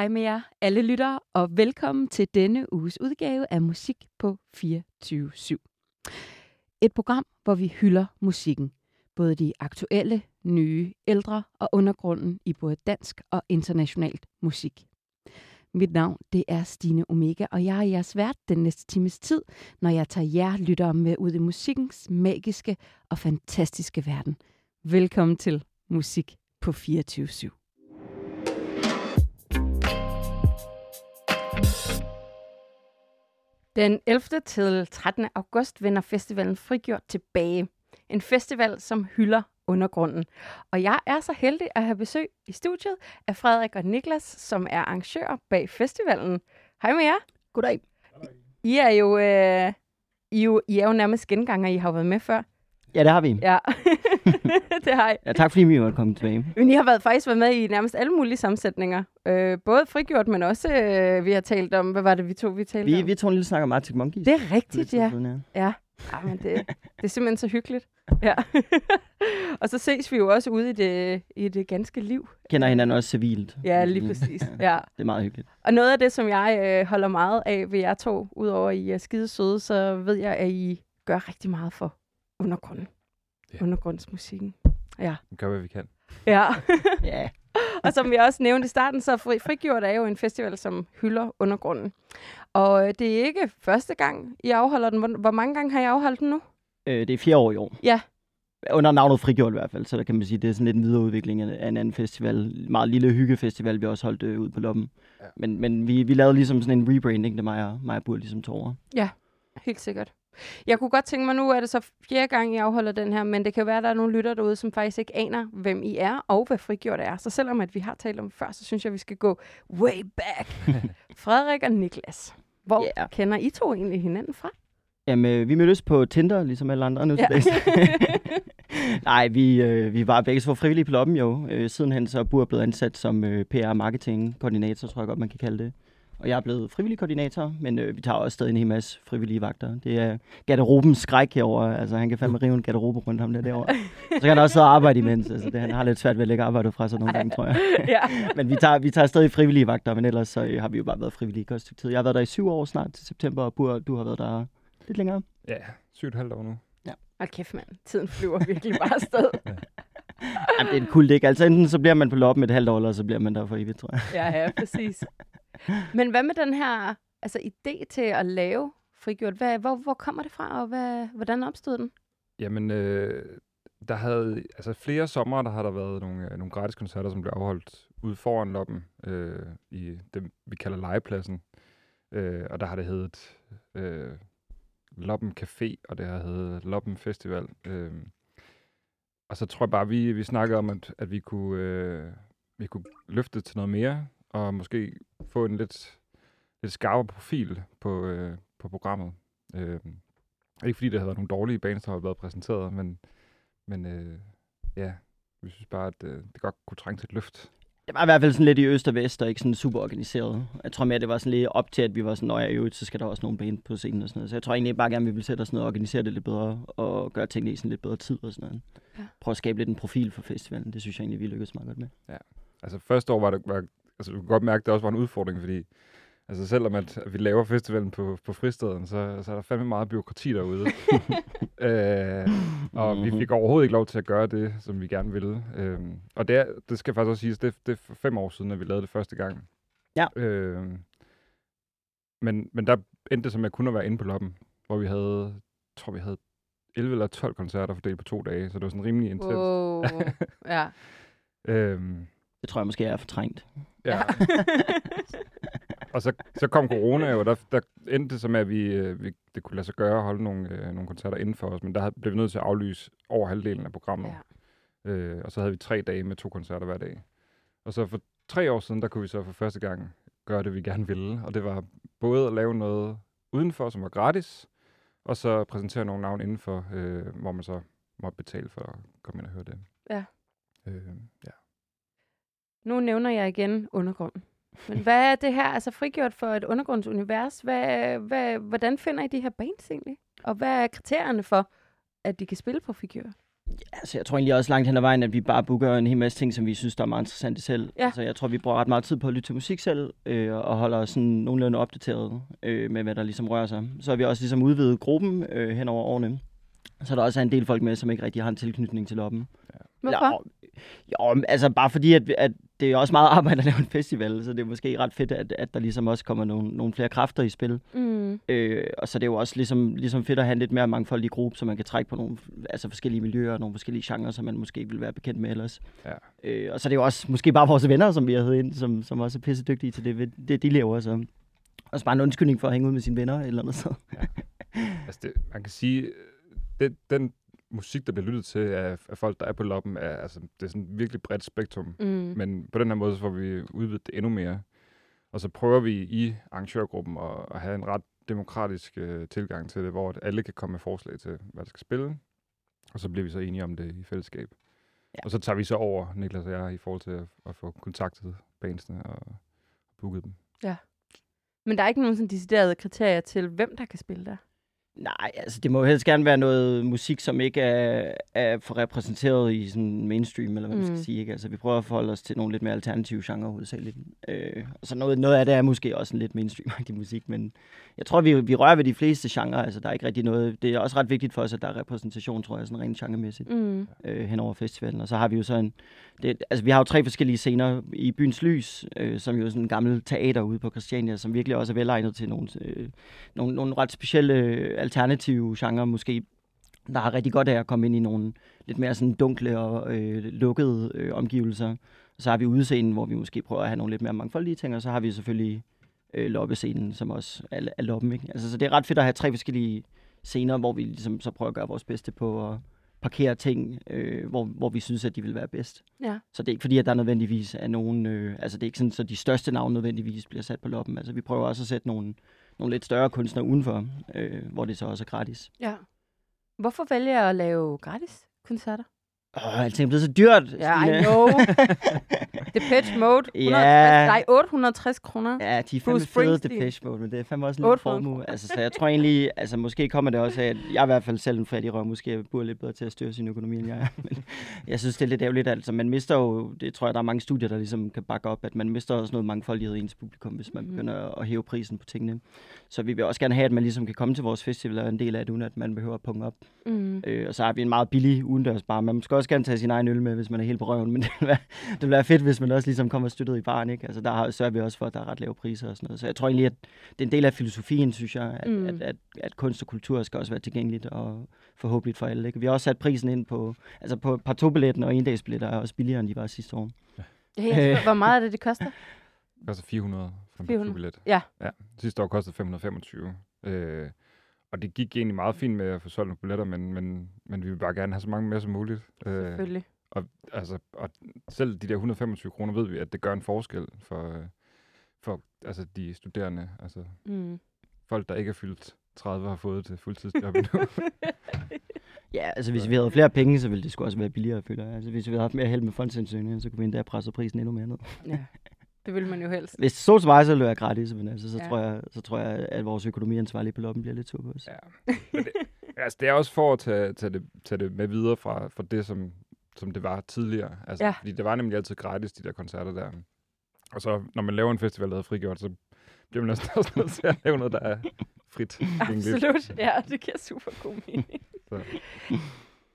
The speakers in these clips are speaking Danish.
hej med jer alle lyttere, og velkommen til denne uges udgave af Musik på 24 Et program, hvor vi hylder musikken. Både de aktuelle, nye, ældre og undergrunden i både dansk og internationalt musik. Mit navn det er Stine Omega, og jeg er jeres vært den næste times tid, når jeg tager jer lyttere med ud i musikkens magiske og fantastiske verden. Velkommen til Musik på 24 /7. Den 11. til 13. august vender festivalen Frigjort tilbage. En festival, som hylder undergrunden. Og jeg er så heldig at have besøg i studiet af Frederik og Niklas, som er arrangører bag festivalen. Hej med jer. Goddag. I er jo, øh, I, jo, I er jo nærmest genganger, I har været med før. Ja, det har vi. Ja, det har I. Ja, tak fordi vi måtte komme tilbage. Men I har været, faktisk været med i nærmest alle mulige sammensætninger. Øh, både frigjort, men også, øh, vi har talt om, hvad var det, vi to vi talte Vi, om? vi tog en lille snak om Arctic Monkeys. Det er rigtigt, ja. Siden, ja. Ja, ja men det, det er simpelthen så hyggeligt. Ja. og så ses vi jo også ude i det, i det ganske liv. Kender hinanden også civilt. Ja, lige præcis. Ja. Det er meget hyggeligt. Og noget af det, som jeg øh, holder meget af ved jer to, udover I er skide søde, så ved jeg, at I gør rigtig meget for undergrunden. Ja. Undergrundsmusikken. Ja. Vi gør, hvad vi kan. Ja. Ja. og som vi også nævnte i starten, så Fri Frigjort er jo en festival, som hylder undergrunden. Og øh, det er ikke første gang, I afholder den. Hvor, mange gange har I afholdt den nu? Øh, det er fire år i år. Ja. Under navnet Frigjort i hvert fald, så der kan man sige, det er sådan lidt en videreudvikling af af en anden festival. En meget lille hyggefestival, vi også holdt øh, ud på loppen. Ja. Men, men vi, vi lavede ligesom sådan en rebranding, det mig og, mig og Bur ligesom tog over. Helt sikkert. Jeg kunne godt tænke mig, nu er det så fjerde gang, I afholder den her, men det kan være, at der er nogle lytter derude, som faktisk ikke aner, hvem I er, og hvad frigjort er. Så selvom at vi har talt om før, så synes jeg, at vi skal gå way back. Frederik og Niklas, hvor Ja. kender I to egentlig hinanden fra? Jamen, øh, vi mødtes på Tinder, ligesom alle andre nu til Ja. Nej, vi, øh, vi var begge så frivillige på loppen jo. Øh, sidenhen så er Bur blevet ansat som øh, PR-marketing-koordinator, tror jeg godt, man kan kalde det. Og jeg er blevet frivillig koordinator, men øh, vi tager også stadig en hel masse frivillige vagter. Det er garderobens skræk herovre. Altså, han kan fandme rive en garderobe rundt ham der derovre. Så kan han også sidde og arbejde imens. Altså, det, han har lidt svært ved at lægge arbejdet fra sig nogle gange, tror jeg. ja. Men vi tager, vi tager stadig frivillige vagter, men ellers så øh, har vi jo bare været frivillige i et godt stykke tid. Jeg har været der i syv år snart til september, og Bur, du har været der lidt længere. Ja, syv og et halvt år nu. Og kæft mand, tiden flyver virkelig bare afsted. Jamen, det er en ikke. Altså enten så bliver man på loppen et halvt år, eller så bliver man der for evigt, tror jeg. ja, ja, præcis. Men hvad med den her altså, idé til at lave frigjort? Hvad, hvor, hvor kommer det fra, og hvad, hvordan opstod den? Jamen, øh, der havde, altså flere sommer, der har der været nogle, øh, nogle gratis koncerter, som blev afholdt ude foran loppen, øh, i det, vi kalder legepladsen. Øh, og der har det heddet øh, Loppen Café, og det har heddet Loppen Festival. Øh, og så tror jeg bare, vi, vi snakkede om, at, at vi, kunne, øh, vi kunne løfte det til noget mere, og måske få en lidt, lidt skarpere profil på, øh, på programmet. Øh, ikke fordi det har været nogle dårlige bands, der har været præsenteret, men, men øh, ja, vi synes bare, at øh, det godt kunne trænge til et løft. Det var i hvert fald sådan lidt i øst og vest, og ikke sådan super organiseret. Jeg tror mere, det var sådan lidt op til, at vi var sådan, når jeg i øvrigt, så skal der også nogle band på scenen og sådan noget. Så jeg tror egentlig bare gerne, vi vil sætte os ned og organisere det lidt bedre, og gøre tingene i sådan lidt bedre tid og sådan noget. Ja. Prøve at skabe lidt en profil for festivalen. Det synes jeg egentlig, vi lykkedes meget godt med. Altså første år var det, var, altså du kan godt mærke, at det også var en udfordring, fordi altså selvom at, vi laver festivalen på, på fristaden, så, så er der fandme meget byråkrati derude. øh, og vi fik overhovedet ikke lov til at gøre det, som vi gerne ville. Øh, og det, er, det skal faktisk også siges, det, det er for fem år siden, at vi lavede det første gang. Ja. Øh, men, men der endte det som, at jeg kun at være inde på loppen, hvor vi havde, tror vi havde 11 eller 12 koncerter fordelt på to dage, så det var sådan rimelig intens. Wow. ja. Øhm, Det tror jeg måske er fortrængt. ja. og så, så kom corona jo, og der, der endte det så med, at vi, øh, vi, det kunne lade sig gøre at holde nogle, øh, nogle koncerter inden for os, men der havde- blev vi nødt til at aflyse over halvdelen af programmet. ja. Øh, og så havde vi tre dage med to koncerter hver dag. Og så for tre år siden, der kunne vi så for første gang gøre det, vi gerne ville. Og det var både at lave noget udenfor, som var gratis, og så præsentere nogle navne indenfor, øh, hvor man så måtte betale for at komme ind og høre det. Ja. Øh, ja. Nu nævner jeg igen undergrunden. Men hvad er det her altså frigjort for et undergrundsunivers? Hvad, hvad, hvordan finder I de her bands egentlig? Og hvad er kriterierne for, at de kan spille på frigjort? Altså, jeg tror egentlig også langt hen ad vejen, at vi bare booker en hel masse ting, som vi synes, der er meget interessante selv. Ja. Altså, jeg tror, vi bruger ret meget tid på at lytte til musik selv, øh, og holder os sådan nogenlunde opdateret øh, med, hvad der ligesom rører sig. Så har vi også ligesom udvidet gruppen øh, hen over årene. Så der også er en del folk med, som ikke rigtig har en tilknytning til loppen. Hvorfor? Jo, jo, altså bare fordi, at, at det er også meget arbejde at lave en festival, så det er måske ret fedt, at, at der ligesom også kommer nogle, nogle flere kræfter i spil. Mm. Øh, og så er det jo også ligesom, ligesom fedt at have en lidt mere mangfoldig gruppe, så man kan trække på nogle altså forskellige miljøer og nogle forskellige genrer, som man måske ikke ville være bekendt med ellers. Ja. Øh, og så er det jo også måske bare vores venner, som vi har heddet ind, som, som også er pisse dygtige til det, det de laver. Så også bare en undskyldning for at hænge ud med sine venner eller andet sted. Altså, det, man kan sige, det, den musik, der bliver lyttet til af, af folk, der er på loppen, er, altså, det er sådan et virkelig bredt spektrum. Mm. Men på den her måde, så får vi udvidet det endnu mere. Og så prøver vi i arrangørgruppen at, at have en ret demokratisk øh, tilgang til det, hvor alle kan komme med forslag til, hvad der skal spille. Og så bliver vi så enige om det i fællesskab. Ja. Ja. Og så tager vi så over, Niklas og jeg, i forhold til at, at få kontaktet bandsene og booket dem. Men der er ikke nogen sådan deciderede kriterier til, hvem der kan spille der. Nej, altså det må helst gerne være noget musik, som ikke er, er for repræsenteret i sådan mainstream, eller hvad man Mm. skal sige. Ikke? Altså vi prøver at forholde os til nogle lidt mere alternative genrer hovedsageligt. Øh, og så noget, noget af det er måske også en lidt mainstream musik, men jeg tror, vi, vi rører ved de fleste genrer. Altså der er ikke rigtig noget. Det er også ret vigtigt for os, at der er repræsentation, tror jeg, sådan rent genremæssigt Mm. øh, hen over festivalen. Og så har vi jo så en... Det, altså, vi har jo tre forskellige scener i Byens Lys, øh, som jo er sådan en gammel teater ude på Christiania, som virkelig også er velegnet til nogle, øh, nogle, nogle ret specielle alternative genrer, måske, der har rigtig godt af at komme ind i nogle lidt mere sådan dunkle og øh, lukkede øh, omgivelser. Så har vi udscenen, hvor vi måske prøver at have nogle lidt mere mangfoldige ting, og så har vi selvfølgelig øh, loppescenen, som også er, er loppen. Ikke? Altså, så det er ret fedt at have tre forskellige scener, hvor vi ligesom så prøver at gøre vores bedste på at parkere ting, øh, hvor, hvor vi synes, at de vil være bedst. Ja. Så det er ikke fordi, at der nødvendigvis er nogen... Øh, altså det er ikke sådan, så de største navne nødvendigvis bliver sat på loppen. Altså vi prøver også at sætte nogle, nogle lidt større kunstnere udenfor, øh, hvor det så også er gratis. ja. Hvorfor vælger jeg at lave gratis koncerter? Åh, alting er blevet så dyrt. Ja, I Stine. know. Depeche Mode. 160, Ja. Nej, 860 kroner. Ja, de er fandme fede. Depeche Mode, men det er fandme også en lille 800 formue. Altså, så jeg tror egentlig, altså måske kommer det også af, at jeg i hvert fald selv en fattig røv, måske burde lidt bedre til at styre sin økonomi, end jeg er. Men jeg synes, det er lidt ærgerligt, altså man mister jo, det tror jeg, der er mange studier, der ligesom kan bakke op, at man mister også noget mangfoldighed i ens publikum, hvis man Mhm. begynder at hæve prisen på tingene. Så vi vil også gerne have, at man ligesom kan komme til vores festival og en del af det, uden at man behøver at punge op. Mm. Øh, og så har vi en meget billig udendørs bar. Man skal også gerne tage sin egen øl med, hvis man er helt på røven, men det vil være, det vil være fedt, hvis man også ligesom kommer støttet i baren. Ikke? Altså, der har, sørger vi også for, at der er ret lave priser og sådan noget. Så jeg tror egentlig, at det er en del af filosofien, synes jeg, at, Mm. at, at, at kunst og kultur skal også være tilgængeligt og forhåbentlig for alle. Ikke? Vi har også sat prisen ind på, altså på partobilletten og endagsbilletter er også billigere, end de var sidste år. Ja, spørger, hvor meget er det, det koster? Det koster 400 for en 400. billet. Ja. ja. Sidste år kostede 525. Øh, og det gik egentlig meget fint med at få solgt nogle billetter, men, men, men vi vil bare gerne have så mange med som muligt. Øh, Selvfølgelig. og, altså, og selv de der 125 kroner ved vi, at det gør en forskel for, øh, for altså, de studerende. Altså Mm. folk, der ikke er fyldt 30 har fået til fuldtidsjob endnu. Ja, altså hvis vi havde flere penge, så ville det sgu også være billigere, føler jeg. Altså hvis vi havde haft mere held med fondsansøgninger, så kunne vi endda presse prisen endnu mere ned. ja. Det vil man jo helst. Hvis det stod til mig, så ville det være gratis, men altså, så, Ja. tror jeg, så tror jeg, at vores økonomiansvarlige på loppen bliver lidt sur på os. Ja. Men det, altså, det er også for at tage, tage, det, tage det med videre fra, fra det, som, som det var tidligere. Altså, Ja. Fordi det var nemlig altid gratis, de der koncerter der. Og så, når man laver en festival, der er frigjort, så bliver man næsten også nødt til at lave noget, der er frit. Absolut. Ja, det giver super god mening. Så.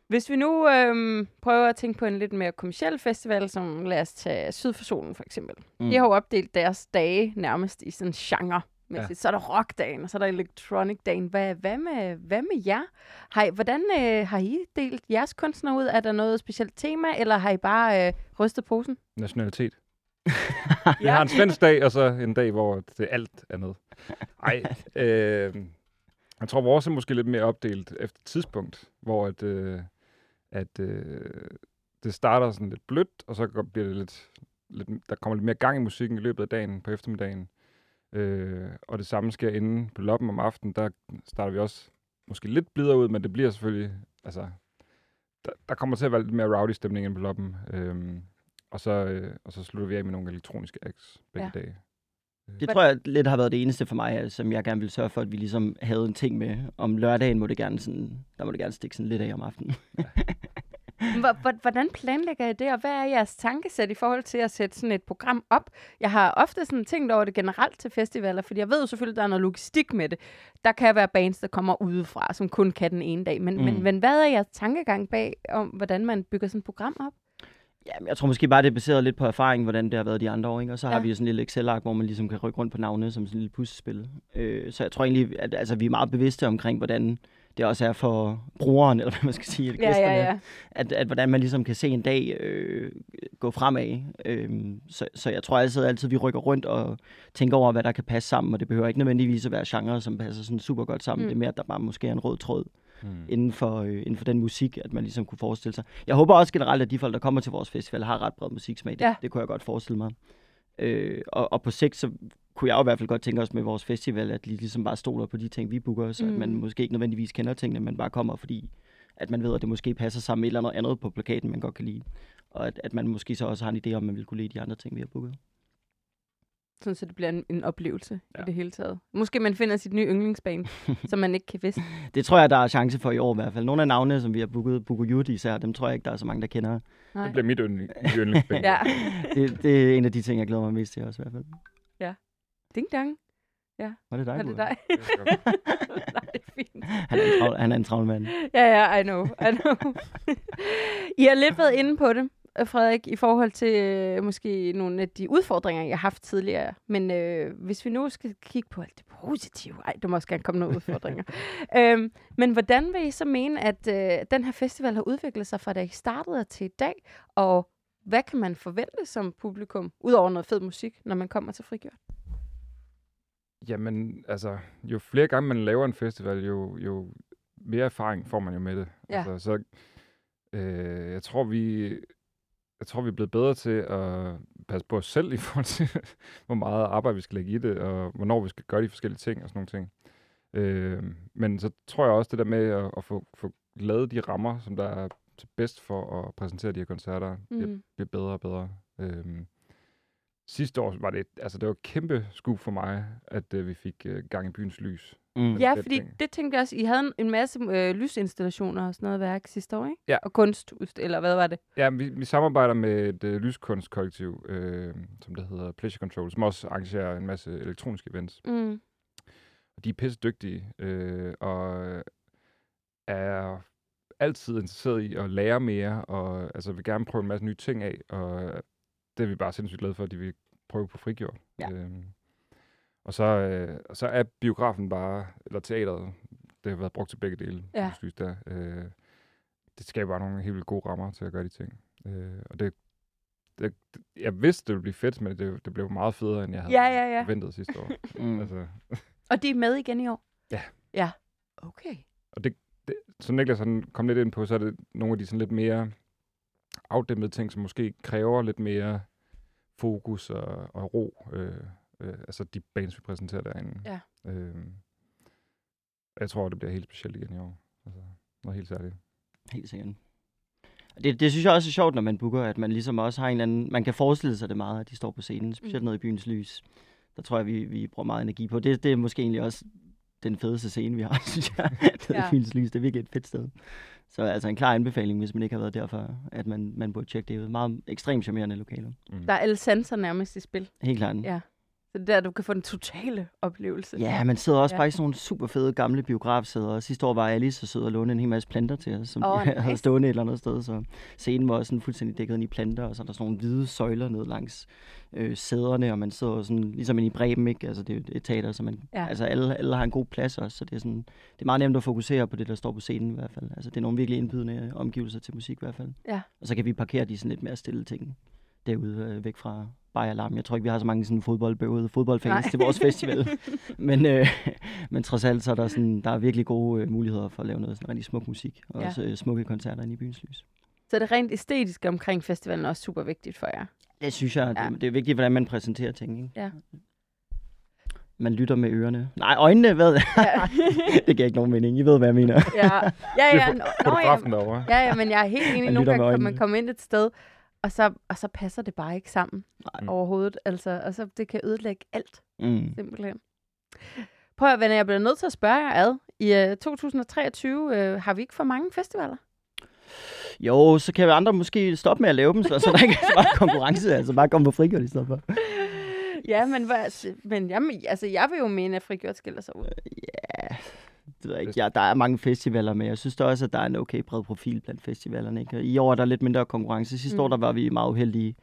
Hvis vi nu øhm, prøver at tænke på en lidt mere kommersiel festival, som lad os tage Syd for Solen for eksempel. Mm. De har jo opdelt deres dage nærmest i sådan genre. Ja. Så er der rockdagen, og så er der electronic-dagen. Hvad, hvad, med, hvad med jer? Har I, hvordan øh, har I delt jeres kunstnere ud? Er der noget specielt tema, eller har I bare øh, rystet posen? Nationalitet. Vi har en svensk dag, og så en dag, hvor det alt er noget. Ej, øh, jeg tror, vores er måske lidt mere opdelt efter tidspunkt, hvor at, øh, at øh, det starter sådan lidt blødt, og så bliver det lidt, lidt, der kommer lidt mere gang i musikken i løbet af dagen på eftermiddagen. Øh, og det samme sker inde på loppen om aftenen, der starter vi også måske lidt blidere ud, men det bliver selvfølgelig, altså, der, der kommer til at være lidt mere rowdy stemning inde på loppen. Øh, og så, øh, og så slutter vi af med nogle elektroniske acts begge ja. dage. Det tror jeg lidt har været det eneste for mig, altså, som jeg gerne ville sørge for, at vi ligesom havde en ting med. Om lørdagen må det gerne sådan, der må det gerne stikke sådan lidt af om aftenen. Hvor- hvor- Hvordan planlægger I det, og hvad er jeres tankesæt i forhold til at sætte sådan et program op? Jeg har ofte sådan tænkt over det generelt til festivaler, fordi jeg ved jo selvfølgelig, at der er noget logistik med det. Der kan være bands, der kommer udefra, som kun kan den ene dag. Men, mm. men, Mm. men hvad er jeres tankegang bag, om hvordan man bygger sådan et program op? Ja, jeg tror måske bare, det er baseret lidt på erfaring, hvordan det har været de andre år. Ikke? Og så har Ja. vi jo sådan en lille Excel-ark, hvor man ligesom kan rykke rundt på navne som sådan en lille puslespil. Øh, så jeg tror egentlig, at altså, vi er meget bevidste omkring, hvordan det også er for brugeren, eller hvad man skal sige, Ja, ja, ja. At, at hvordan man ligesom kan se en dag øh, gå fremad. Øh, så, så jeg tror altid, altid, vi rykker rundt og tænker over, hvad der kan passe sammen, og det behøver ikke nødvendigvis at være genre, som passer sådan super godt sammen. Mm. Mm. Det er mere, at der bare måske er en rød tråd Mm. inden for, øh, inden for den musik, at man ligesom kunne forestille sig. Jeg håber også generelt, at de folk, der kommer til vores festival, har ret bred musiksmag. Det, Ja. det kunne jeg godt forestille mig. Øh, og, og på sigt, så kunne jeg jo i hvert fald godt tænke os med vores festival, at de ligesom bare stoler på de ting, vi booker, så mm. at man Mm. måske ikke nødvendigvis kender tingene, men bare kommer, fordi at man ved, at det måske passer sammen med et eller andet andet på plakaten, man godt kan lide. Og at, at man måske så også har en idé om, at man vil kunne lide de andre ting, vi har booket. Sådan, så det bliver en, en oplevelse ja. Ja. i det hele taget. Måske man finder sit nye yndlingsbane, som man ikke kan vidste. Det tror jeg, der er chance for i år i hvert fald. Nogle af navnene, som vi har booket, Youth især, dem tror jeg ikke, der er så mange, der kender. Nej. Det bliver mit yndling, mit yndlingsband. Ja. Det, det er en af de ting, jeg glæder mig mest til også i hvert fald. Ding dang. Var det dig, Er det dig? Nej, det er fint. Han er en travl, han er en travl mand. Ja, ja, I know. I know. I har lidt været inde på det, Frederik, i forhold til øh, måske nogle af de udfordringer, jeg har haft tidligere. Men øh, hvis vi nu skal kigge på alt det positive, ej, der må også gerne komme nogle udfordringer. øhm, men hvordan vil I så mene, at øh, den her festival har udviklet sig fra da I startede til i dag? Og hvad kan man forvente som publikum, udover noget fed musik, når man kommer til frigjort? Jamen, altså, jo flere gange man laver en festival, jo, jo mere erfaring får man jo med det. Ja. Altså, så øh, jeg tror, vi jeg tror, vi er blevet bedre til at passe på os selv i forhold til, hvor meget arbejde vi skal lægge i det, og hvornår vi skal gøre de forskellige ting og sådan nogle ting. Øh, men så tror jeg også, det der med at, at få, få lavet de rammer, som der er til bedst for at præsentere de her koncerter, mm. bliver, Mm. bliver bedre og bedre. Øh, sidste år var det, et- altså det var et kæmpe skub for mig, at øh, vi fik øh, gang i byens lys. Mm. Ja, fordi ting. det tænkte jeg også, I havde en- en masse øh, lysinstallationer og sådan noget værk sidste år, ikke? Ja. Og kunst, eller hvad var det? Ja, vi, vi samarbejder med et øh, lyskunstkollektiv, øh, som der hedder Pleasure Control, som også arrangerer en masse elektroniske events. Mm. Og de er pisse dygtige, øh, og er altid interesseret i at lære mere, og altså vil gerne prøve en masse nye ting af, og det er vi bare sindssygt glade for, at de vil prøve på frigjort. Ja. Øhm, og så, øh, og så er biografen bare, eller teateret, det har været brugt til begge dele, Ja. synes der. Øh, det skaber bare nogle helt vildt gode rammer til at gøre de ting. Øh, og det, det, jeg vidste, det ville blive fedt, men det, det blev meget federe, end jeg havde Ja, ja, ja. forventet sidste år. Mm. altså, Og de er med igen i år? Ja. Ja. Okay. Og det, det, som Niklas han kom lidt ind på, så er det nogle af de sådan lidt mere afdæmpede ting, som måske kræver lidt mere fokus og, og ro. Øh, øh, altså de bands, vi præsenterer derinde. Ja. Øh, jeg tror, det bliver helt specielt igen i år. Altså, noget helt særligt. Helt sikkert. Det, det synes jeg også er sjovt, når man booker, at man ligesom også har en eller anden... Man kan forestille sig det meget, at de står på scenen, specielt Mm. noget i byens lys. Der tror jeg, vi, vi bruger meget energi på. Det, det er måske egentlig også den fedeste scene, vi har, synes jeg. det Ja. ja. byens lys, det er virkelig et fedt sted. Så altså en klar anbefaling, hvis man ikke har været der før, at man, man burde tjekke det ud. Meget ekstremt charmerende lokaler. Mm. Der er alle sanser nærmest i spil. Helt klart. Ja. Så det er der, du kan få den totale oplevelse. Ja, man sidder også Ja. bare i sådan nogle super fede gamle biografsæder. Og sidste år var Alice så sød og låne en hel masse planter til os, som oh, de havde nice. stående et eller andet sted. Så scenen var også sådan fuldstændig dækket i planter, og så er der sådan nogle hvide søjler ned langs øh, sæderne, og man sidder sådan, ligesom i Breben, ikke? Altså det er et teater, så man, ja. altså alle, alle har en god plads også, så det er, sådan, det er meget nemt at fokusere på det, der står på scenen i hvert fald. Altså det er nogle virkelig indbydende omgivelser til musik i hvert fald. Ja. Og så kan vi parkere de sådan lidt mere stille ting derude øh, væk fra Bayer Alarm. Jeg tror ikke, vi har så mange sådan fodboldbøvede fodboldfans Nej. Til vores festival. men, øh, men trods alt, så er der, sådan, der er virkelig gode øh, muligheder for at lave noget sådan rigtig smuk musik. Og Ja. også øh, smukke koncerter inde i byens lys. Så det rent æstetiske omkring festivalen er også super vigtigt for jer. Det synes jeg, Ja. det, det er vigtigt, hvordan man præsenterer ting. Ikke? Ja. Man lytter med ørerne. Nej, øjnene, hvad? Ja. det giver ikke nogen mening. I ved, hvad jeg mener. ja, ja, ja. Nå, nå, ja, ja, ja, men jeg er helt enig. Man Nogle gange kan man komme ind et sted, og så, og så passer det bare ikke sammen Nej. overhovedet. Altså, og så det kan ødelægge alt, Mm. simpelthen. Prøv at venner, jeg bliver nødt til at spørge jer ad. I uh, 2023 uh, har vi ikke for mange festivaler? Jo, så kan andre måske stoppe med at lave dem, så, så der ikke er så meget konkurrence. Altså bare komme på frigjort i stedet for. Ja, men, hvad, men jamen, altså, jeg vil jo mene, at frigjort skiller sig ud. Det ved jeg ikke. Ja, der er mange festivaler, men jeg synes da også, at der er en okay bred profil blandt festivalerne. Ikke? Og I år er der lidt mindre konkurrence. Sidste mm. år der var vi meget uheldige.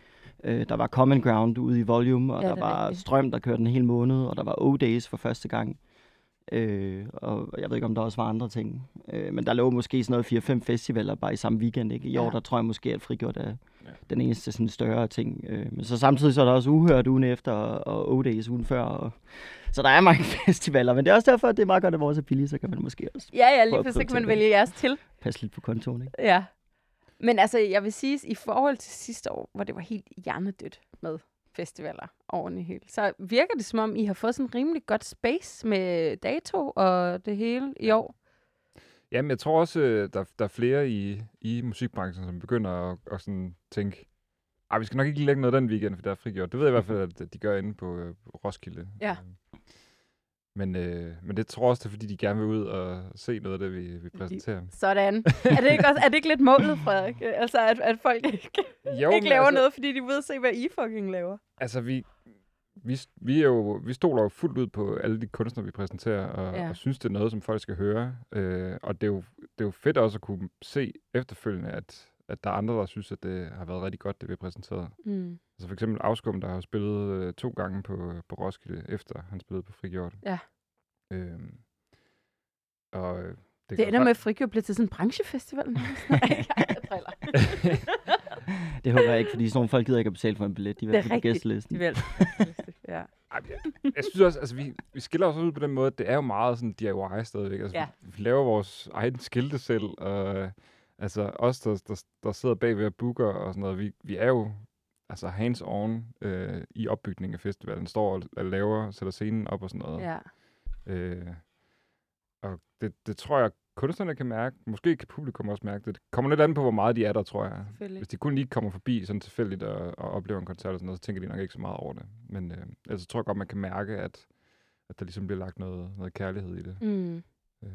Øh, der var Common Ground ude i Volume, og Ja, der er var rigtigt. Strøm, der kørte en hel måned, og der var O-Days for første gang. Øh, og jeg ved ikke, om der også var andre ting. Øh, men der lå måske sådan noget 4-5 festivaler bare i samme weekend. Ikke? I år, Ja. der tror jeg måske, at frigjort er Ja. den eneste sådan større ting. Øh, men så samtidig så er der også uhørt ugen efter, og O-Days ugen før. Og, så der er mange festivaler, men det er også derfor, at det er meget godt, at vores er billige, så kan man måske også Ja, ja, lige at pludselig kan man vælge jeres til. passe lidt på kontoen. Ikke? Ja. Men altså, jeg vil sige, i forhold til sidste år, hvor det var helt hjernedødt med festivaler over det hele, så virker det som om, I har fået sådan rimelig godt space med dato og det hele i år. Jamen, jeg tror også, øh, der, der er flere i, i musikbranchen, som begynder at, at sådan tænke, ej, vi skal nok ikke lægge noget den weekend, for der er frigjort. Det ved jeg i hvert fald, at de gør inde på, øh, Roskilde. Ja. Øh, Men, øh, men det tror jeg også, det er, fordi de gerne vil ud og se noget af det, vi, vi præsenterer. Sådan. er, det ikke også, er det ikke lidt målet, Frederik? Altså, at, at folk ikke, Jo, ikke laver altså, noget, fordi de ved se, hvad I fucking laver? Altså, vi, vi, vi, er jo, vi stoler jo fuldt ud på alle de kunstnere, vi præsenterer, og, ja. og synes, det er noget, som folk skal høre. Øh, og det er, jo, det er jo fedt også at kunne se efterfølgende, at, at der er andre, der synes, at det har været rigtig godt, det vi har præsenteret. Mm. Altså for eksempel Afskum, der har spillet øh, to gange på, på Roskilde, efter han spillede på Frigjort. Ja. Øhm, og øh, Det, kan ender fa- med, at Frikør bliver til sådan en branchefestival. Nej. Det håber jeg ikke, fordi sådan nogle folk gider ikke at betale for en billet. De Det vil er have på gæstelisten. De vil. ja. Ej, jeg, jeg synes også, altså vi, vi skiller os ud på den måde, at det er jo meget sådan DIY stadigvæk. Altså, Ja. vi, vi laver vores egen skilte selv, og øh, altså os, der, der, der sidder bagved og booker og sådan noget, vi, vi er jo altså hands-on øh, i opbygningen af festivalen. Står og, og laver, sætter scenen op og sådan noget. ja. Øh, og det, det tror jeg, kunstnerne kan mærke. Måske kan publikum også mærke det. Det kommer lidt an på, hvor meget de er der, tror jeg. Hvis de kun lige kommer forbi sådan tilfældigt og, og oplever en koncert og sådan noget, så tænker de nok ikke så meget over det. Men øh, ellers tror jeg godt, man kan mærke, at, at der ligesom bliver lagt noget, noget kærlighed i det. Mm. Øh,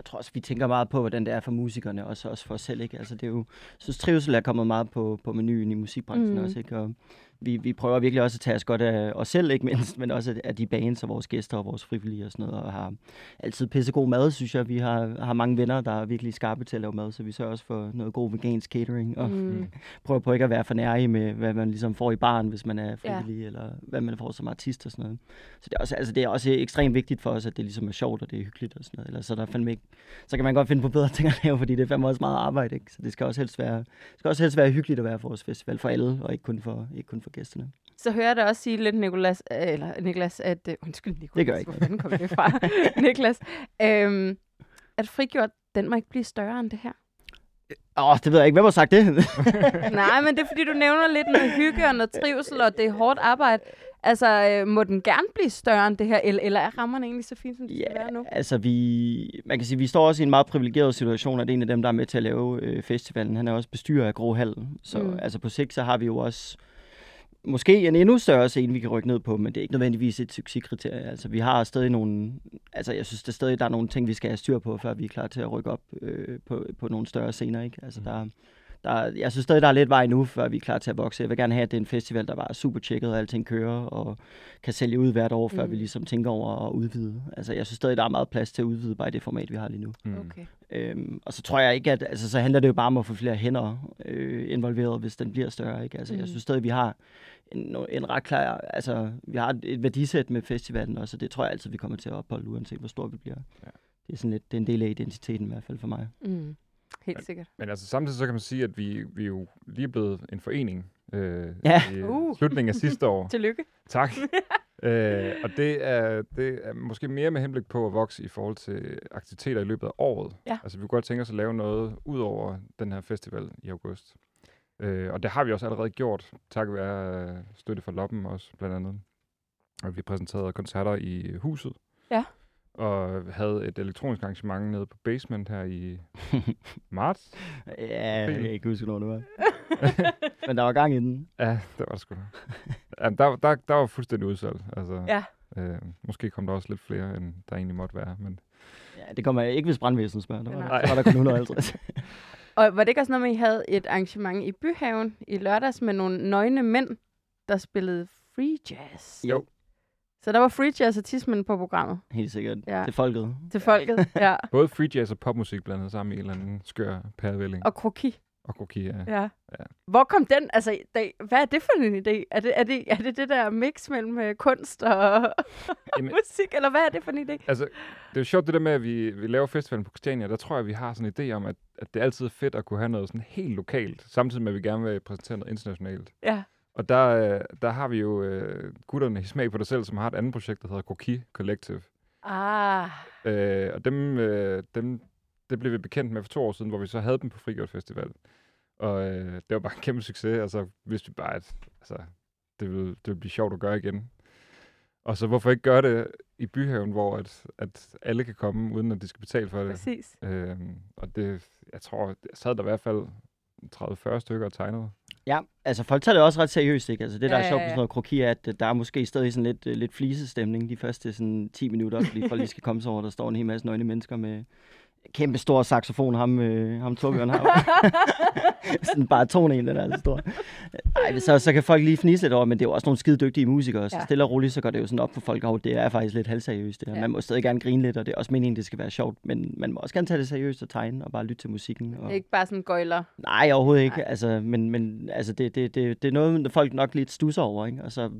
Jeg tror også, vi tænker meget på, hvordan det er for musikerne, og så også for os selv. Ikke? Altså, det er jo, jeg synes, trivsel er kommet meget på, på menuen i musikbranchen Mm. også. Ikke? Og vi, vi prøver virkelig også at tage os godt af os selv, ikke mindst, men også af- de bands og vores gæster og vores frivillige og sådan noget. Og har altid pissegod mad, synes jeg. Vi har, har mange venner, der er virkelig skarpe til at lave mad, så vi sørger også for noget god vegansk catering. Og Mm. prøver på ikke at være for nærige med, hvad man ligesom får i baren, hvis man er frivillig, ja. eller hvad man får som artist og sådan noget. Så det er, også, altså det er også ekstremt vigtigt for os, at det ligesom er sjovt, og det er hyggeligt og sådan noget. Ellers så, er der fandme ikke, så kan man godt finde på bedre ting at lave, fordi det er fandme også meget arbejde. Ikke? Så det skal også helst være, det skal også helst være hyggeligt at være på vores festival for alle, og ikke kun for, ikke kun for gæsterne. Så hører jeg dig også sige lidt, Nikolas, øh, eller Niklas, at... Uh, undskyld, Nikolas. Det gør ikke. Hvor kom det fra? Niklas. Øhm, at frigjort, den må ikke blive større end det her. Åh, oh, det ved jeg ikke. Hvem har sagt det? Nej, men det er fordi, du nævner lidt noget hygge og noget trivsel, og det er hårdt arbejde. Altså, øh, må den gerne blive større end det her, eller, eller er rammerne egentlig så fint, som de skal være nu? altså vi, man kan sige, vi står også i en meget privilegeret situation, at en af dem, der er med til at lave øh, festivalen, han er også bestyrer af Grå. Så Mm. altså på sigt, så har vi jo også måske en endnu større scene, vi kan rykke ned på, men det er ikke nødvendigvis et succeskriterie. Altså vi har stadig nogle, altså jeg synes der stadig, der er nogle ting, vi skal have styr på, før vi er klar til at rykke op øh, på, på nogle større scener. Ikke? Altså der, der, jeg synes stadig, der er lidt vej nu, før vi er klar til at vokse. Jeg vil gerne have, at det er en festival, der er super tjekket, og alting kører, og kan sælge ud hvert år, før Mm. vi ligesom tænker over at udvide. Altså, jeg synes stadig, der er meget plads til at udvide bare i det format, vi har lige nu. mm. Okay. Øhm, og så tror jeg ikke, at altså, så handler det jo bare om at få flere hænder øh, involveret, hvis den bliver større. Ikke? Altså, Mm. Jeg synes stadig, vi har en, en ret klar, altså, vi har et- et værdisæt med festivalen også, og det tror jeg altid, vi kommer til at opholde, uanset hvor stor vi bliver. Ja. Det er sådan lidt, det er en del af identiteten i hvert fald for mig. Mm. Helt sikkert. Men altså samtidig så kan man sige, at vi, vi er jo lige blevet en forening øh, Ja. i Uh. slutningen af sidste år. Tillykke. Tak. øh, og det er, det er måske mere med henblik på at vokse i forhold til aktiviteter i løbet af året. Ja. Altså vi kunne godt tænke os at lave noget ud over den her festival i august. Øh, og det har vi også allerede gjort, takket være øh, støtte fra Loppen også blandt andet. Og vi præsenterede koncerter i huset. Og havde et elektronisk arrangement nede på Basement her i marts. Ja, jeg kan ikke huske, hvornår det var. Men der var gang i den. Ja, det var det sgu da. Jamen, der, der, der var fuldstændig udsolgt. Altså, Ja. Øh, måske kom der også lidt flere, end der egentlig måtte være. Men Ja, det kommer jeg ikke, hvis brandvæsenet spørger. Der var, Nej. der, var der kun 150. Og var det ikke også noget med, at I havde et arrangement i Byhaven i lørdags med nogle nøgne mænd, der spillede free jazz? Jo. Så der var free jazz og tismen på programmet Helt sikkert. Ja. Til folket. til folket. ja. både free jazz og popmusik blandet sammen i en eller anden skør pærevælling. Og kroki. Og kroki, ja. Ja. Ja. Hvor kom den? Altså, det, hvad er det for en idé? Er det er det, er det, det der mix mellem øh, kunst og Jamen- musik, eller hvad er det for en idé? Altså, det er jo sjovt det der med, at vi, vi laver festivalen på Christiania. Der tror jeg, vi har sådan en idé om, at, at det altid er fedt at kunne have noget sådan helt lokalt, samtidig med, at vi gerne vil præsentere noget internationalt. Ja. Og der, øh, der har vi jo øh, gutterne i Smag på dig selv, som har et andet projekt, der hedder Koki Collective. Ah, Øh, og dem, øh, dem, det blev vi bekendt med for to år siden, hvor vi så havde dem på Frigjort Festival. Og øh, det var bare en kæmpe succes, og så vidste vi bare, at altså, det, ville, det ville blive sjovt at gøre igen. Og så hvorfor ikke gøre det i byhaven, hvor at, at alle kan komme, uden at de skal betale for det. præcis. Øh, og det, jeg tror, jeg sad der i hvert fald 30-40 stykker og tegnede. Ja, altså folk tager det også ret seriøst, ikke? Altså det, der Ja, er sjovt med sådan noget kroki, er, at øh, der er måske stadig sådan lidt, øh, lidt flisestemning de første sådan 10 minutter, fordi folk lige skal komme sig over, der står en hel masse nøgne mennesker med kæmpe stor saxofon, ham, øh, ham Torbjørn har. sådan bare tone en, den er så stor. Ej, så, så kan folk lige fnise lidt over, men det er jo også nogle skide dygtige musikere, så Ja. stille og roligt, så går det jo sådan op for folk, at det er faktisk lidt halvseriøst. Det her. Ja. Man må stadig gerne grine lidt, og det er også meningen, det skal være sjovt, men man må også gerne tage det seriøst og tegne, og bare lytte til musikken. Og... Ikke bare sådan gøjler. Nej, overhovedet ikke. Nej. Altså, men men altså, det, det, det, det er noget, folk nok lidt stusser over. Ikke? Og så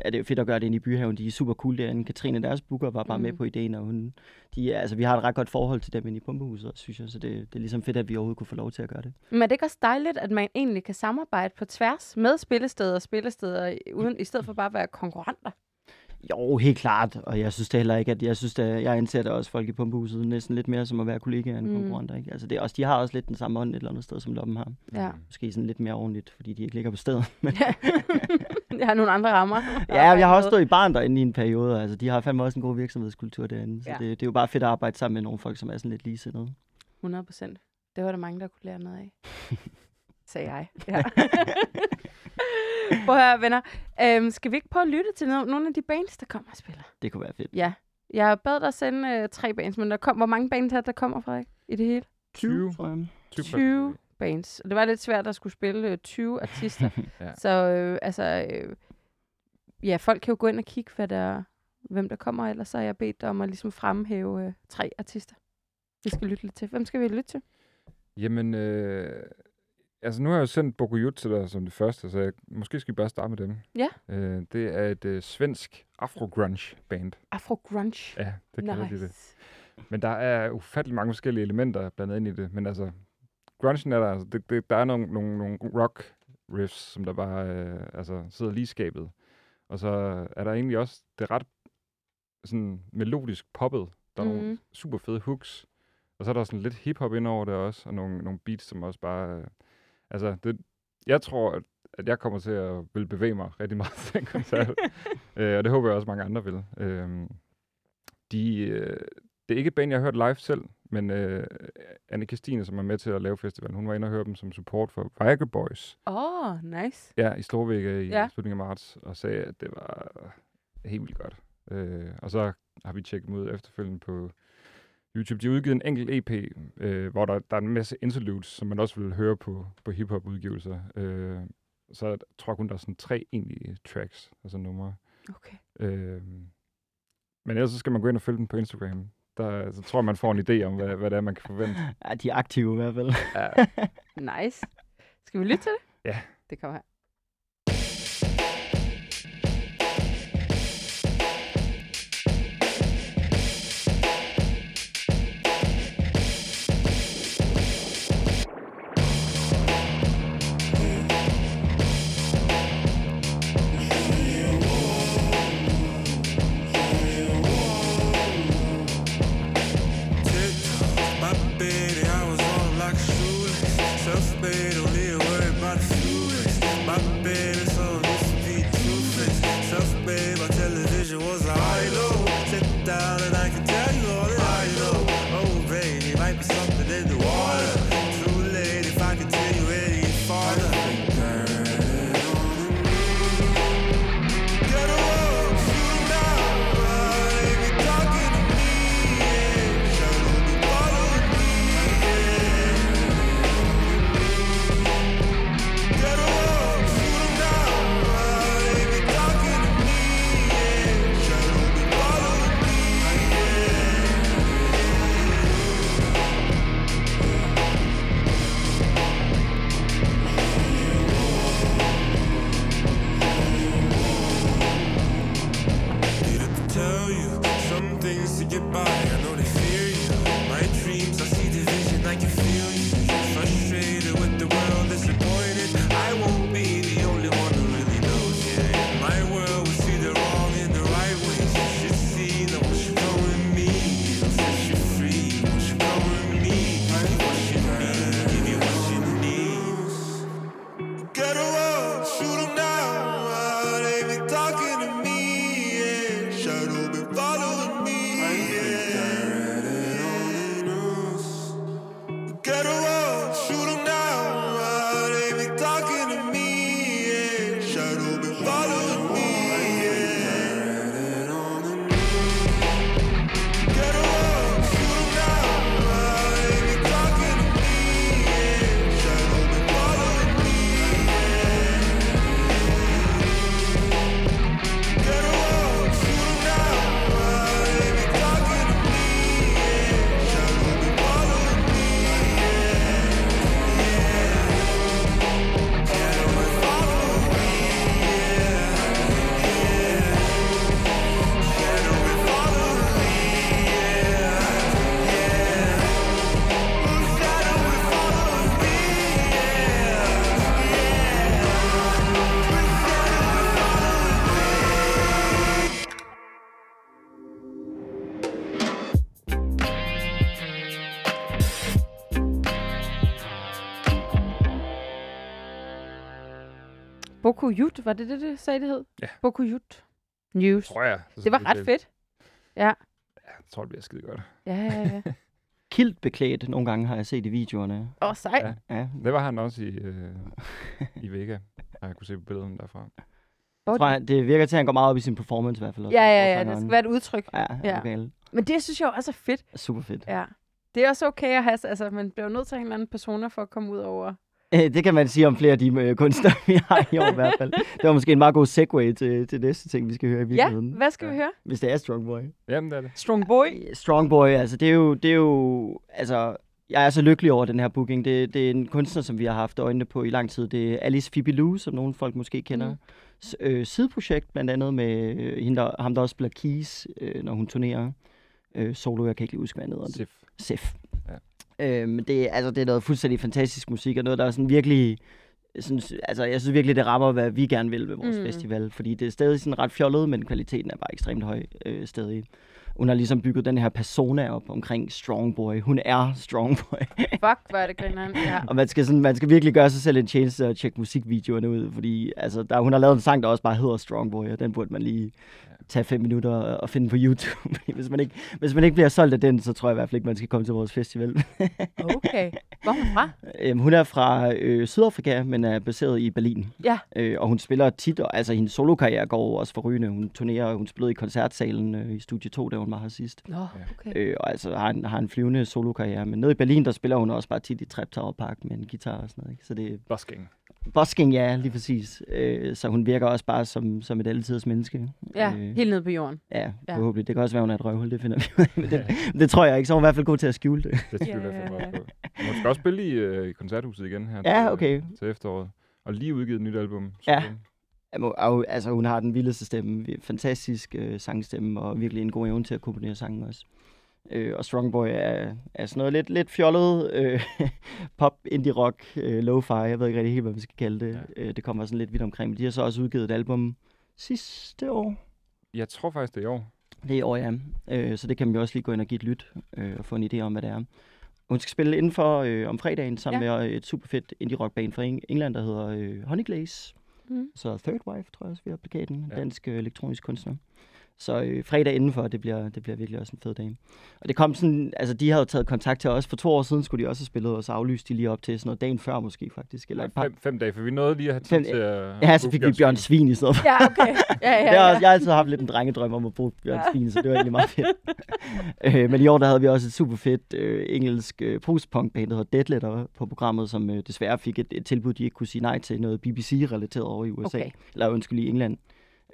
er det jo fedt at gøre det inde i byhaven. De er super cool derinde. Katrine, deres booker, var bare mm. med på ideen. Og hun, de, altså, vi har et ret godt forhold til dem inde i pumpehuset, synes jeg. Så det, det er ligesom fedt, at vi overhovedet kunne få lov til at gøre det. Men er det ikke også dejligt, at man egentlig kan samarbejde på tværs med spillesteder og spillesteder, uden, i stedet for bare at være konkurrenter? Jo, helt klart. Og jeg synes det heller ikke, at jeg synes, at jeg anser det også folk i pumpehuset næsten lidt mere som at være kollegaer end Mm. konkurrenter. Ikke? Altså, det er også, de har også lidt den samme ånd et eller andet sted, som Loppen har. Ja. Måske sådan lidt mere ordentligt, fordi de ikke ligger på stedet. Jeg har nogle andre rammer. Ja, jeg har også stået i barn derinde i en periode. Altså, de har fandme også en god virksomhedskultur derinde. Så ja. det, det, er jo bare fedt at arbejde sammen med nogle folk, som er sådan lidt ligesindede. 100 procent. Det var der mange, der kunne lære noget af. Sagde jeg. Ja. Prøv at høre, venner. Øhm, skal vi ikke prøve at lytte til no- nogle af de bands, der kommer og spiller? Det kunne være fedt. Ja. Jeg bad dig sende øh, tre bands, men der kom, hvor mange bands er der, kommer fra i det hele? 20, tror jeg. 20, 20 bands. Og det var lidt svært at skulle spille øh, 20 artister. Ja. Så øh, altså, øh, ja, folk kan jo gå ind og kigge, hvad der, hvem der kommer, ellers så har jeg bedt dig om at ligesom fremhæve øh, tre artister. Vi skal lytte lidt til. Hvem skal vi lytte til? Jamen, øh, altså nu har jeg jo sendt Bokujut til dig som det første, så jeg, måske skal vi bare starte med dem. Ja. Øh, det er et øh, svensk afro-grunge band. Afro Grunge. Ja, det kalder de det. nice. Men der er ufattelig mange forskellige elementer blandet ind i det. Men altså, grungen er der, altså, det, det, der er nogle, nogle, nogle rock riffs, som der bare øh, altså, sidder lige skabet. Og så er der egentlig også, det ret sådan melodisk poppet. Der er mm. nogle Mhm. super fede hooks. Og så er der sådan lidt hiphop ind over det også, og nogle, nogle beats, som også bare... Øh, altså, det, jeg tror, at, at jeg kommer til at vil bevæge mig rigtig meget til den koncert. øh, og det håber jeg også, mange andre vil. Øh, de, øh, det er ikke et band, jeg har hørt live selv, men øh, Anne Christine, som er med til at lave festivalen, hun var inde og høre dem som support for Viagra Boys. Åh, oh, nice. Ja, i Storvægge i Ja. ja. slutningen af marts, og sagde, at det var helt vildt godt. Øh, og så har vi tjekket dem ud efterfølgende på YouTube. De har udgivet en enkelt EP, øh, hvor der, der er en masse interludes, som man også vil høre på, på hiphop-udgivelser. Øh, så jeg tror jeg kun, der er sådan tre egentlige tracks, altså numre. Okay. Øh, men ellers så skal man gå ind og følge dem på Instagram. Der, så tror jeg, man får en idé om, hvad, hvad det er, man kan forvente. Ja, de er aktive i hvert fald. Ja. Nice. Skal vi lytte til det? Ja. Det kommer her. Bokujut, var det det, det sagde, det hed? Ja. Bokujut News. Tror jeg. Det var ret fedt. Ja, Ja, jeg tror, det bliver skide godt. ja, ja. ja. Kilt beklædt nogle gange har jeg set i videoerne. Åh, oh, sej. Ja. Ja, Det var han også i, øh, i Vega, jeg kunne se på billederne derfra. jeg tror, det virker til, at han går meget op i sin performance i hvert fald. også, Ja, ja, ja, det skal være et udtryk. Ja, Ja. Okay. Men det synes jeg også er fedt. Super fedt. Ja. Det er også okay at have, altså man bliver jo nødt til at have en eller anden persona for at komme ud over. Øh, Det kan man sige om flere af de øh, kunstnere, vi har i år i hvert fald. Det var måske en meget god segue til, til næste ting, vi skal høre i Ja, virkeligheden. hvad skal vi høre? Hvis det er Strong Boy. Jamen, det er det. Strong Boy. Strong Boy, altså det er jo, det er jo, altså jeg er så lykkelig over den her booking. Det, det er en kunstner, som vi har haft øjnene på i lang tid. Det er Alice Phoebe Lou, som nogle folk måske kender. Mm. Mm. Øh, sideprojekt blandt andet med øh, hende, der, ham, der også spiller keys, øh, når hun turnerer. Øh, solo, jeg kan ikke lige huske, hvad han hedder. Sif. Sef. Øhm, det, er- altså, det er noget fuldstændig fantastisk musik, og noget, der er sådan virkelig... Sådan, altså, jeg synes virkelig, det rammer, hvad vi gerne vil med vores Mm. festival. Fordi det er stadig sådan ret fjollet, men kvaliteten er bare ekstremt høj øh, stadig. Hun har ligesom bygget den her persona op omkring Strong Boy. Hun er Strong Boy. Fuck, hvor er det grineren. Ja. og man skal, sådan, man skal virkelig gøre sig selv en tjeneste og tjekke musikvideoerne ud. Fordi altså, der, hun har lavet en sang, der også bare hedder Strong Boy, og den burde man lige tage fem minutter og finde på YouTube. hvis, man ikke, hvis man ikke bliver solgt af den, så tror jeg i hvert fald ikke, man skal komme til vores festival. Okay. Hvor er hun fra? Øhm, hun er fra øh, Sydafrika, men er baseret i Berlin. Ja. Øh, og hun spiller tit, og, altså hendes solokarriere går også for rygende. Hun turnerer, hun spillede i koncertsalen øh, i Studie 2, da hun var her sidst. Nå, okay. Øh, og altså har en, har en flyvende solokarriere. Men nede i Berlin, der spiller hun også bare tit i Trap Tower Park med en guitar og sådan noget. Ikke? Så det er Busking. Busking, ja, lige præcis. Øh, så hun virker også bare som, som et altidens menneske. Ja, øh, helt nede på jorden. ja, Ja. forhåbentlig. Det kan også være, hun er et røvhul, det finder vi ud af. Men det, det tror jeg ikke, så er hun i hvert fald god til at skjule det. Det jeg Ja. fandme også på. Hun skal også spille i, øh, i koncerthuset igen her Ja, til, okay. til efteråret. Og lige udgivet et nyt album. Ja. Og, altså, hun har den vildeste stemme, fantastisk øh, sangstemme, og virkelig en god evne til at komponere sangen også. Øh, og Strong Boy er, er sådan noget lidt, lidt fjollet øh, pop, indie rock, øh, lo-fi, jeg ved ikke rigtig helt, hvad man skal kalde det. Ja. Øh, det kommer sådan lidt vidt omkring, men de har så også udgivet et album sidste år. Jeg tror faktisk, det er i år. Det er i år, ja. Øh, så det kan man jo også lige gå ind og give et lyt, øh, og få en idé om, hvad det er. Hun skal spille indenfor øh, om fredagen sammen Ja. med øh, et super fedt indie rock band fra Eng- England, der hedder øh, Honey Glaze. Mm. Så Third Wife, tror jeg også, vi har plakaten. Ja. Ja. Dansk øh, elektronisk kunstner. Så øh, fredag indenfor, det bliver, det bliver virkelig også en fed dag. Og det kom sådan, altså de havde jo taget kontakt til os. For to år siden skulle de også have spillet, og så aflyste de lige op til sådan noget dagen før måske faktisk. Eller et par, Fem, fem dage, for vi nåede lige at have tid Fem- til at... ja, så fik vi Bjørn Svin i stedet for. Ja, okay. Ja, ja, Ja, jeg, har, ja. jeg har altid haft lidt en drengedrøm om at bruge Bjørn Ja. Svin, så det var egentlig meget fedt. øh, men i år der havde vi også et super fedt øh, engelsk øh, post-punk-band, der hedder Deadletter på programmet, som øh, desværre fik et, et tilbud, de ikke kunne sige nej til, noget BBC-relateret over i USA. Okay. Eller undskyld, i England.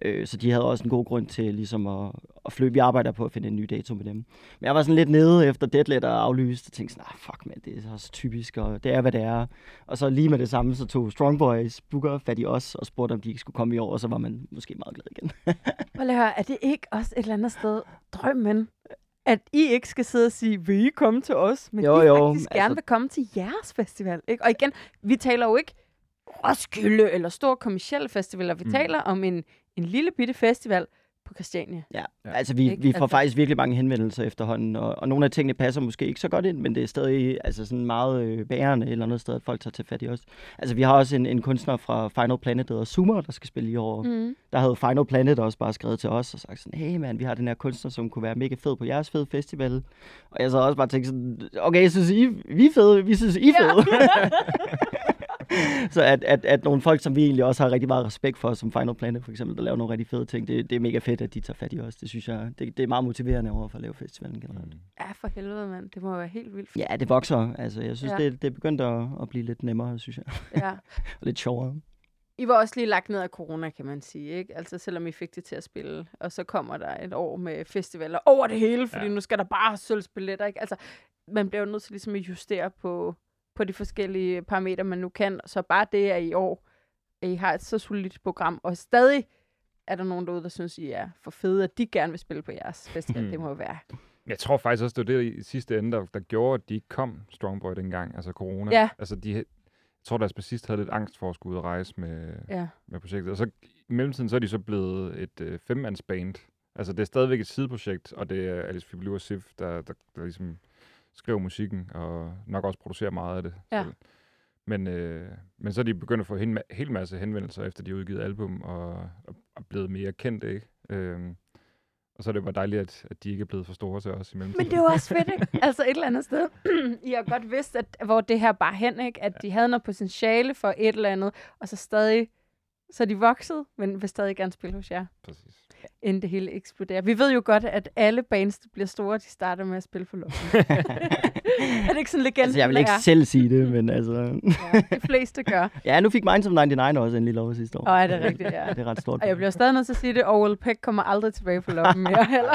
Øh, så de havde også en god grund til ligesom at, at flytte. Vi arbejder på at finde en ny dato med dem. Men jeg var sådan lidt nede efter deadlet og aflyst, og tænkte sådan, ah, fuck man, det er så typisk, og det er, hvad det er. Og så lige med det samme, så tog Strong Boys Booker fat i os, og spurgte, om de ikke skulle komme i år, og så var man måske meget glad igen. Prøv lige høre, er det ikke også et eller andet sted drømmen? At I ikke skal sidde og sige, vil I komme til os? Men Jo, de jo, faktisk gerne altså- vil komme til jeres festival. Ikke? Og igen, vi taler jo ikke Roskilde eller stor kommersielle festivaler. Vi mm. taler om en, en lille bitte festival på Christiania. Ja, Ja. altså vi, vi får Altså- faktisk virkelig mange henvendelser efterhånden, og, og nogle af tingene passer måske ikke så godt ind, men det er stadig altså sådan meget øh, bærende et eller andet sted, at folk tager til fat i os. Altså vi har også en, en kunstner fra Final Planet, der hedder Zoomer, der skal spille i år. Mm. Der havde Final Planet også bare skrevet til os og sagt sådan, hey man, vi har den her kunstner, som kunne være mega fed på jeres fede festival. Og jeg så også bare tænkt sådan, okay, jeg synes I, vi er fede, vi synes I er fede. så at, at, at nogle folk, som vi egentlig også har rigtig meget respekt for, som Final Planet for eksempel, der laver nogle rigtig fede ting, det, det er mega fedt, at de tager fat i os. Det synes jeg, det, det er meget motiverende over for at lave festivalen generelt. Mm. Ja, for helvede, mand. Det må være helt vildt. Ja, det vokser. Altså, jeg synes, Ja. det, det er begyndt at, at blive lidt nemmere, synes jeg. Ja. Og lidt sjovere. I var også lige lagt ned af corona, kan man sige. Ikke? Altså selvom I fik det til at spille. Og så kommer der et år med festivaler over det hele, fordi Ja. nu skal der bare sølvsbilletter. Ikke? Altså, man bliver jo nødt til ligesom at justere på, på de forskellige parametre, man nu kan. Så bare det, at i år, at I har et så solidt program, og stadig er der nogen derude, der synes, I er for fede, at de gerne vil spille på jeres festival. Hmm. det må jo være. Jeg tror faktisk også, det var det i sidste ende, der, der gjorde, at de ikke kom Strongboy dengang, altså corona. Ja. Altså, de, jeg tror, deres bassist havde lidt angst for at skulle ud og rejse med, Ja. med projektet. Og så i mellemtiden, så er de så blevet et øh, femmandsband. Altså, det er stadigvæk et sideprojekt, og det er Alice Fibilu og Sif, der, der, der ligesom skriver musikken, og nok også producerer meget af det. Ja. selv. Men, øh, men så er de begyndt at få en hel masse henvendelser, efter de har udgivet album, og, og, og blevet mere kendte, ikke? Øhm, og så er det bare dejligt, at, at de ikke er blevet for store til os i mellemtiden. Men det er også fedt, ikke? Altså et eller andet sted. I har godt vidst, at, hvor det her bare hen, ikke? At de havde noget potentiale for et eller andet, og så stadig, så er de vokset, men vil stadig gerne spille hos jer, Præcis. Inden det hele eksploderer. Vi ved jo godt, at alle bands, der bliver store, de starter med at spille for loppen. er det ikke sådan legenden Altså, jeg vil ikke er? selv sige det, men altså... Ja, de fleste gør. ja, nu fik Minds of 99 også endelig lov sidste år. Og er det rigtigt, ja. Det er ret stort. Og jeg bliver stadig nødt til at sige det, og Will Peck kommer aldrig tilbage på loppen mere heller.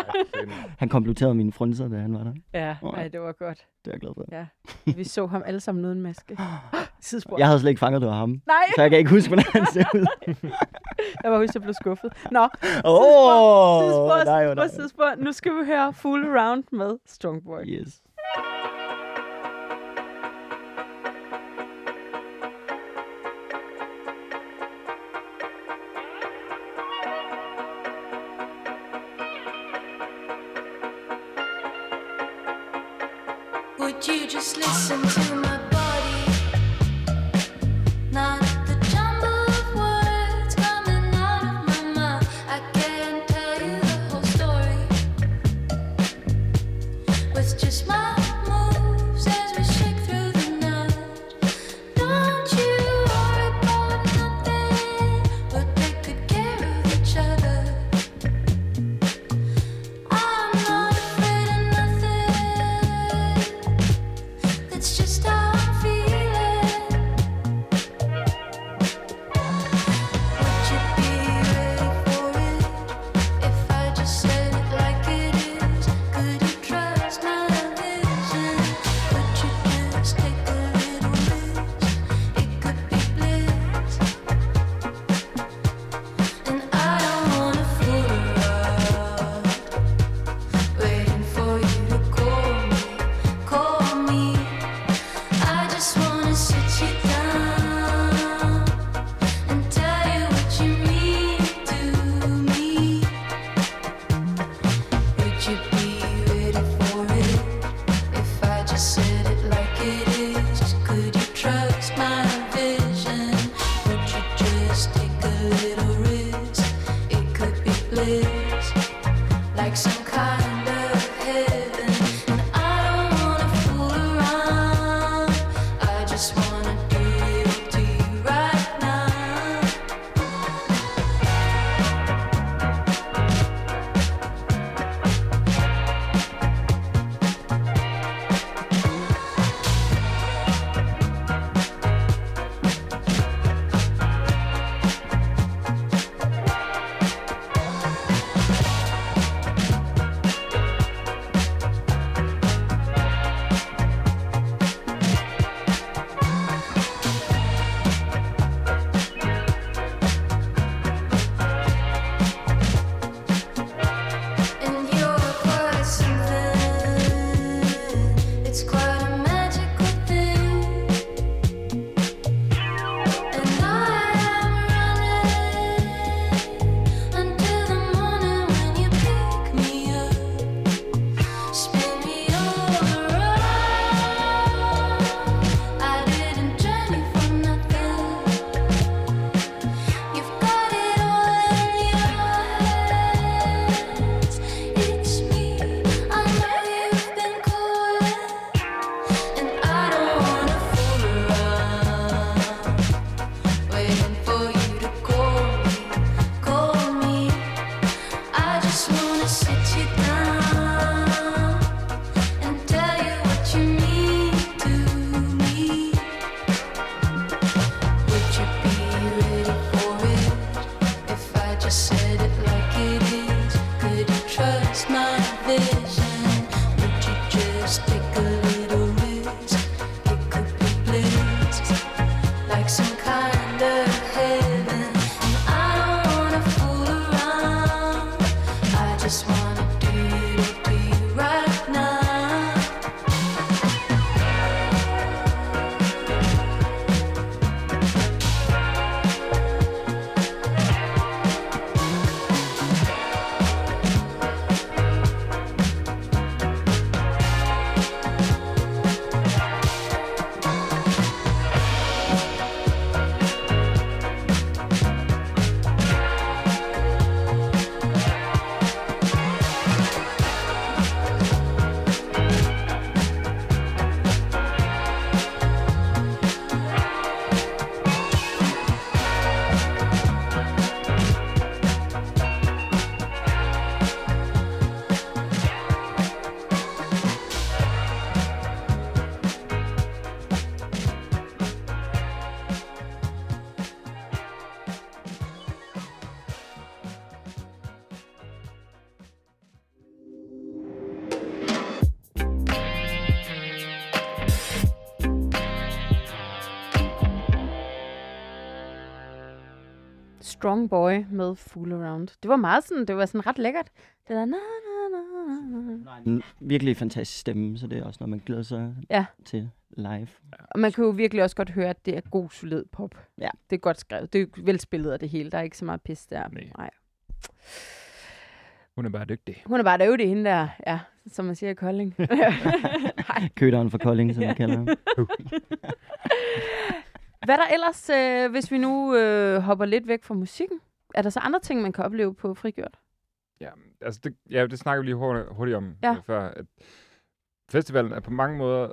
Han kompletterede mine frunser, da han var der. Ja, nej, det var godt. Det er jeg glad for. Ja. Vi så ham alle sammen uden maske. Sidespor. Jeg havde slet ikke fanget, det var ham. Nej, Så jeg kan ikke huske, hvordan han ser ud. jeg var huske, jeg blev skuffet. Nå, Åh, sidespor, nej, sidespor, nej. sidespor. Nu skal vi høre Fool Around med Strongboy. Yes. Would you just listen to my Strong Boy med Fool Around. Det var meget sådan, det var sådan ret lækkert. Det der na, na, na, na, na. En virkelig fantastisk stemme, så det er også noget, man glæder sig Ja. til live. Og man kan jo virkelig også godt høre, at det er god, solid pop. Ja. Det er godt skrevet. Det er velspillet af det hele. Der er ikke så meget pis der. Nej. Nej. Hun er bare dygtig. Hun er bare derude hende der, ja, som man siger i Kolding. Nej. Køderen for Kolding, som vi kalder ham. Hvad er der ellers, øh, hvis vi nu øh, hopper lidt væk fra musikken? Er der så andre ting, man kan opleve på Frigjort? Ja, altså det, ja, det snakker vi lige hurtigt, hurtigt om Ja. ja. før. At festivalen er på mange måder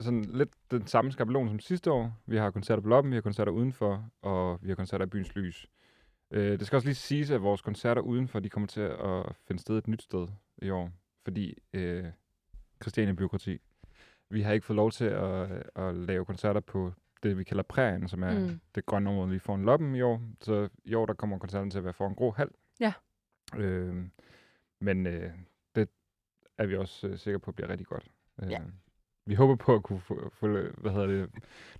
sådan lidt den samme skabelon som sidste år. Vi har koncerter på Loppen, vi har koncerter udenfor, og vi har koncerter i Byens Lys. Øh, det skal også lige siges, at vores koncerter udenfor, de kommer til at finde sted et nyt sted i år. Fordi øh, Christiania Byråkrati, vi har ikke fået lov til at, at lave koncerter på det, vi kalder prærien, som er Mm. det grønne område lige foran Loppen i år. Så i år, der kommer koncerten til at være foran Grå Hal. Ja. Øh, men øh, det er vi også øh, sikre på bliver rigtig godt. Øh, Ja. Vi håber på at kunne få, få hvad hedder det,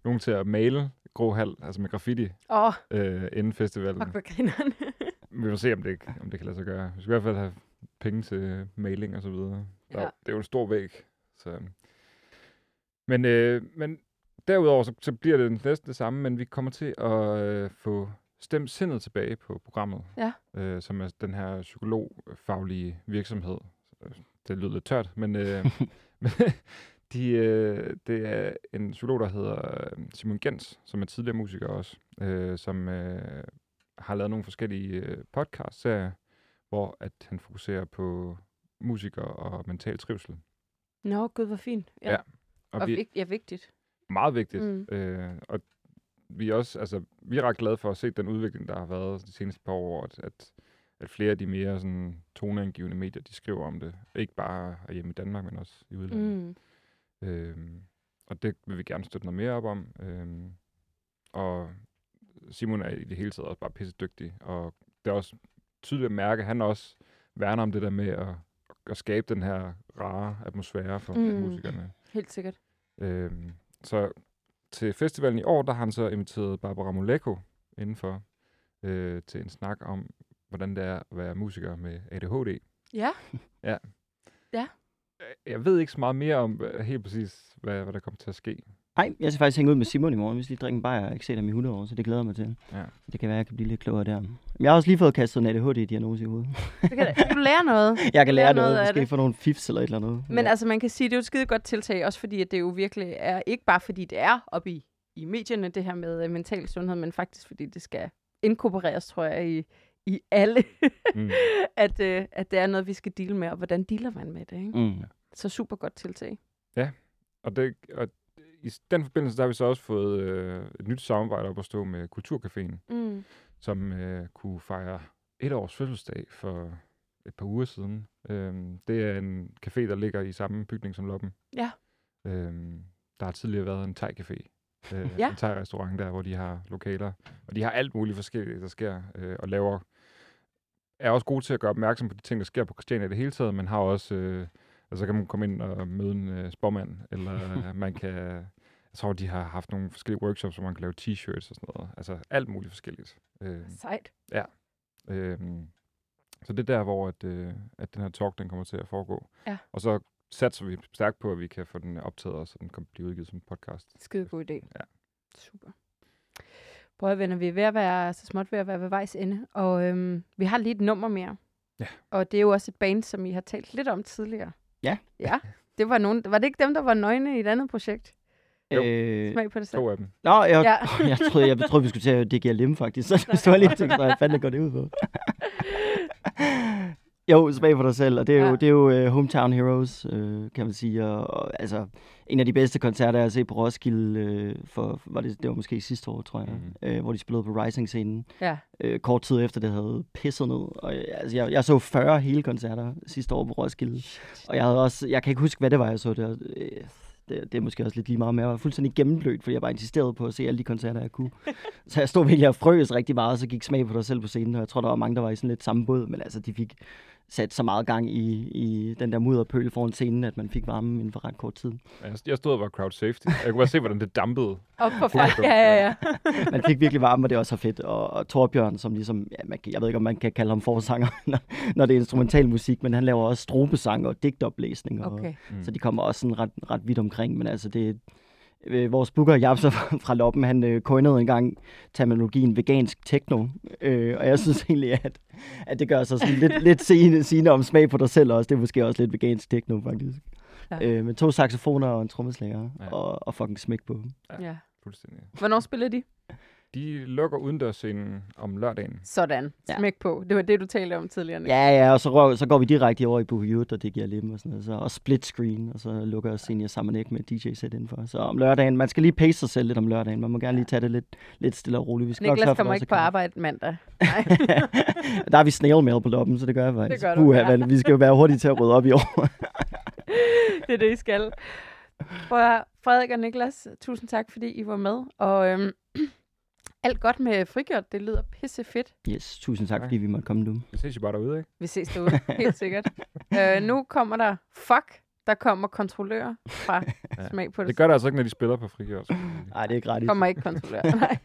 nogen til at male Grå Hal, altså med graffiti, oh, øh, inden festivalen. fuck. Vi må se, om det, om det kan lade sig gøre. Vi skal i hvert fald have penge til maling og så videre. Der, Ja. Det er jo en stor væg. Så. Men, øh, men derudover, så, så bliver det næsten det samme, men vi kommer til at øh, få stemt sindet tilbage på programmet. Ja. Øh, som er den her psykologfaglige virksomhed. Det lyder lidt tørt, men, øh, de, øh, det er en psykolog, der hedder øh, Simon Gens, som er tidligere musiker også, øh, som øh, har lavet nogle forskellige øh, podcast-serier, hvor at han fokuserer på musikere og mental trivsel. Nå, gud, hvor fint. Ja, Ja, og, Og vi, ja vigtigt. Meget vigtigt. Mm. Øh, og vi er også, altså, vi er ret glade for at se den udvikling, der har været de seneste par år, at, at, at flere af de mere sådan, toneangivende medier, de skriver om det. Ikke bare hjemme i Danmark, men også i udlandet. Mm. Øhm, og det vil vi gerne støtte noget mere op om. Øhm, og Simon er i det hele taget også bare pisse dygtig. Og det er også tydeligt at mærke, at han også værner om det der med at, at skabe den her rare atmosfære for mm. musikerne. Helt sikkert. Øhm, så til festivalen i år, der har han så inviteret Barbara Moleko indenfor øh, til en snak om, hvordan det er at være musiker med ADHD. Ja, Jeg ved ikke så meget mere om øh, helt præcis, hvad, hvad der kommer til at ske. Nej, jeg skal faktisk hænge ud med Simon i morgen, hvis de drikker en bajer. Jeg har ikke set ham i 100 år, så det glæder jeg mig til. Ja. Det kan være, jeg kan blive lidt klogere der. Men jeg har også lige fået kastet en ADHD-diagnose i hovedet. så kan, det, kan du lære noget. Jeg kan lære Lære noget, noget måske få nogle fifs eller et eller andet. Men altså, man kan sige, det er jo et skide godt tiltag, også fordi at det jo virkelig er, ikke bare fordi det er oppe i, i medierne, det her med øh, mental sundhed, men faktisk fordi det skal inkorporeres, tror jeg, i, i alle, Mm. at, øh, at det er noget, vi skal dele med, og hvordan dealer man med det, ikke? Mm. Så super godt tiltag. Og, det, og i den forbindelse, der har vi så også fået øh, et nyt samarbejde op at stå med Kulturcaféen, Mm. som øh, kunne fejre et års fødselsdag for et par uger siden. Øhm, det er en café, der ligger i samme bygning som Loppen. Ja. Øhm, der har tidligere været en thai-café. Øh, Ja. En thai-restaurant der, hvor de har lokaler. Og de har alt muligt forskelligt, der sker, øh, og laver er også gode til at gøre opmærksom på de ting, der sker på Christiania i det hele taget, men har også, øh, altså kan man komme ind og møde en øh, spormand, eller øh, man kan, jeg tror, de har haft nogle forskellige workshops, hvor man kan lave t-shirts og sådan noget. Altså alt muligt forskelligt. Øh, Sejt. øh, så det er der, hvor at, øh, at den her talk, den kommer til at foregå. Ja. Og så satser vi stærkt på, at vi kan få den optaget, og så den kan blive udgivet som podcast. Skide god idé. Ja. Super. Prøv venner, vi er ved at være, så småt ved at være ved vejs ende, og øhm, vi har lige et nummer mere. Ja. Og det er jo også et band, som I har talt lidt om tidligere. Ja. Ja, det var nogen, var det ikke dem, der var nøgne i et andet projekt? Jo. Øh, Smag på det selv. To af dem. Nå, jeg, Ja. ja. jeg, troede, jeg troede, vi skulle til at DGLM Lim, faktisk. Så det var lidt tænkt, hvad fanden går det ud på? jo, smag for dig selv, og det er jo, Ja. det er jo uh, Hometown Heroes, uh, kan man sige. Og, og, altså, en af de bedste koncerter, jeg har set på Roskilde, uh, for, var det, det var måske sidste år, tror jeg, Mhm. mm. uh, hvor de spillede på Rising-scenen. Ja. Uh, kort tid efter, det havde pisset ned. Og, uh, altså, jeg, jeg så 40 hele koncerter sidste år på Roskilde. Og jeg havde også, jeg kan ikke huske, hvad det var, jeg så der. Øh, det, det er måske også lidt lige meget, men jeg var fuldstændig gennemblødt, fordi jeg bare insisterede på at se alle de koncerter, jeg kunne. så jeg stod virkelig og frøs rigtig meget, og så gik smag på dig selv på scenen, og jeg tror, der var mange, der var i sådan lidt samme båd, men altså, de fik sat så meget gang i, i den der mudderpøl foran scenen, at man fik varme inden for ret kort tid. Jeg, jeg stod og var crowd safety. Jeg kunne bare se, hvordan det dampede. Op på. Ja, ja, ja. Man fik virkelig varme, og det var så fedt. Og, og Torbjørn, som ligesom, ja, man, jeg ved ikke, om man kan kalde ham forsanger, når, når det er instrumental musik, men han laver også strobesang og digtoplæsning. Og, Okay. Mm. Så de kommer også sådan ret, ret vidt omkring, men altså det øh, vores booker Japser fra fra Loppen, han øh, coinede engang terminologien vegansk techno, øh, og jeg synes egentlig, at, at det gør sig sådan lidt, lidt sigende, sigende om smag på dig selv også. Det er måske også lidt vegansk techno, faktisk. Ja. Ja. Øh, med to saxofoner og en trommeslager, Ja. ja. og, og fucking smæk på. ja. Fuldstændig. Hvornår spiller de? De lukker udendørsscenen om lørdagen. Sådan. Ja. Smæk på. Det var det, du talte om tidligere. Nick. Ja, ja, og så, røg, så går vi direkte over i Buhjut, og det giver lim og sådan noget. Så, og split screen, og så lukker Senior Samanek med DJ-sæt indenfor. Så om lørdagen, man skal lige pace sig selv lidt om lørdagen. Man må gerne lige tage det lidt, lidt stille og roligt. Vi skal nok Niklas for, kommer ikke på arbejde mandag. Nej. der er vi snail mail på loppen, så det gør jeg faktisk. gør du, Puha, ja. vi skal jo være hurtige til at rydde op i år. det er det, I skal. Prøv at Frederik og Niklas, tusind tak, fordi I var med. Og øhm, alt godt med frigjort, det lyder pisse fedt. yes, tusind tak, fordi vi måtte komme nu. Vi ses jo bare derude, ikke? Vi ses derude, helt sikkert. øh, nu kommer der fuck, der kommer kontrollør fra Ja. smag på det. Det gør det altså ikke, når de spiller på frigjort. Nej, det er gratis. kommer ikke kontrollør. Nej.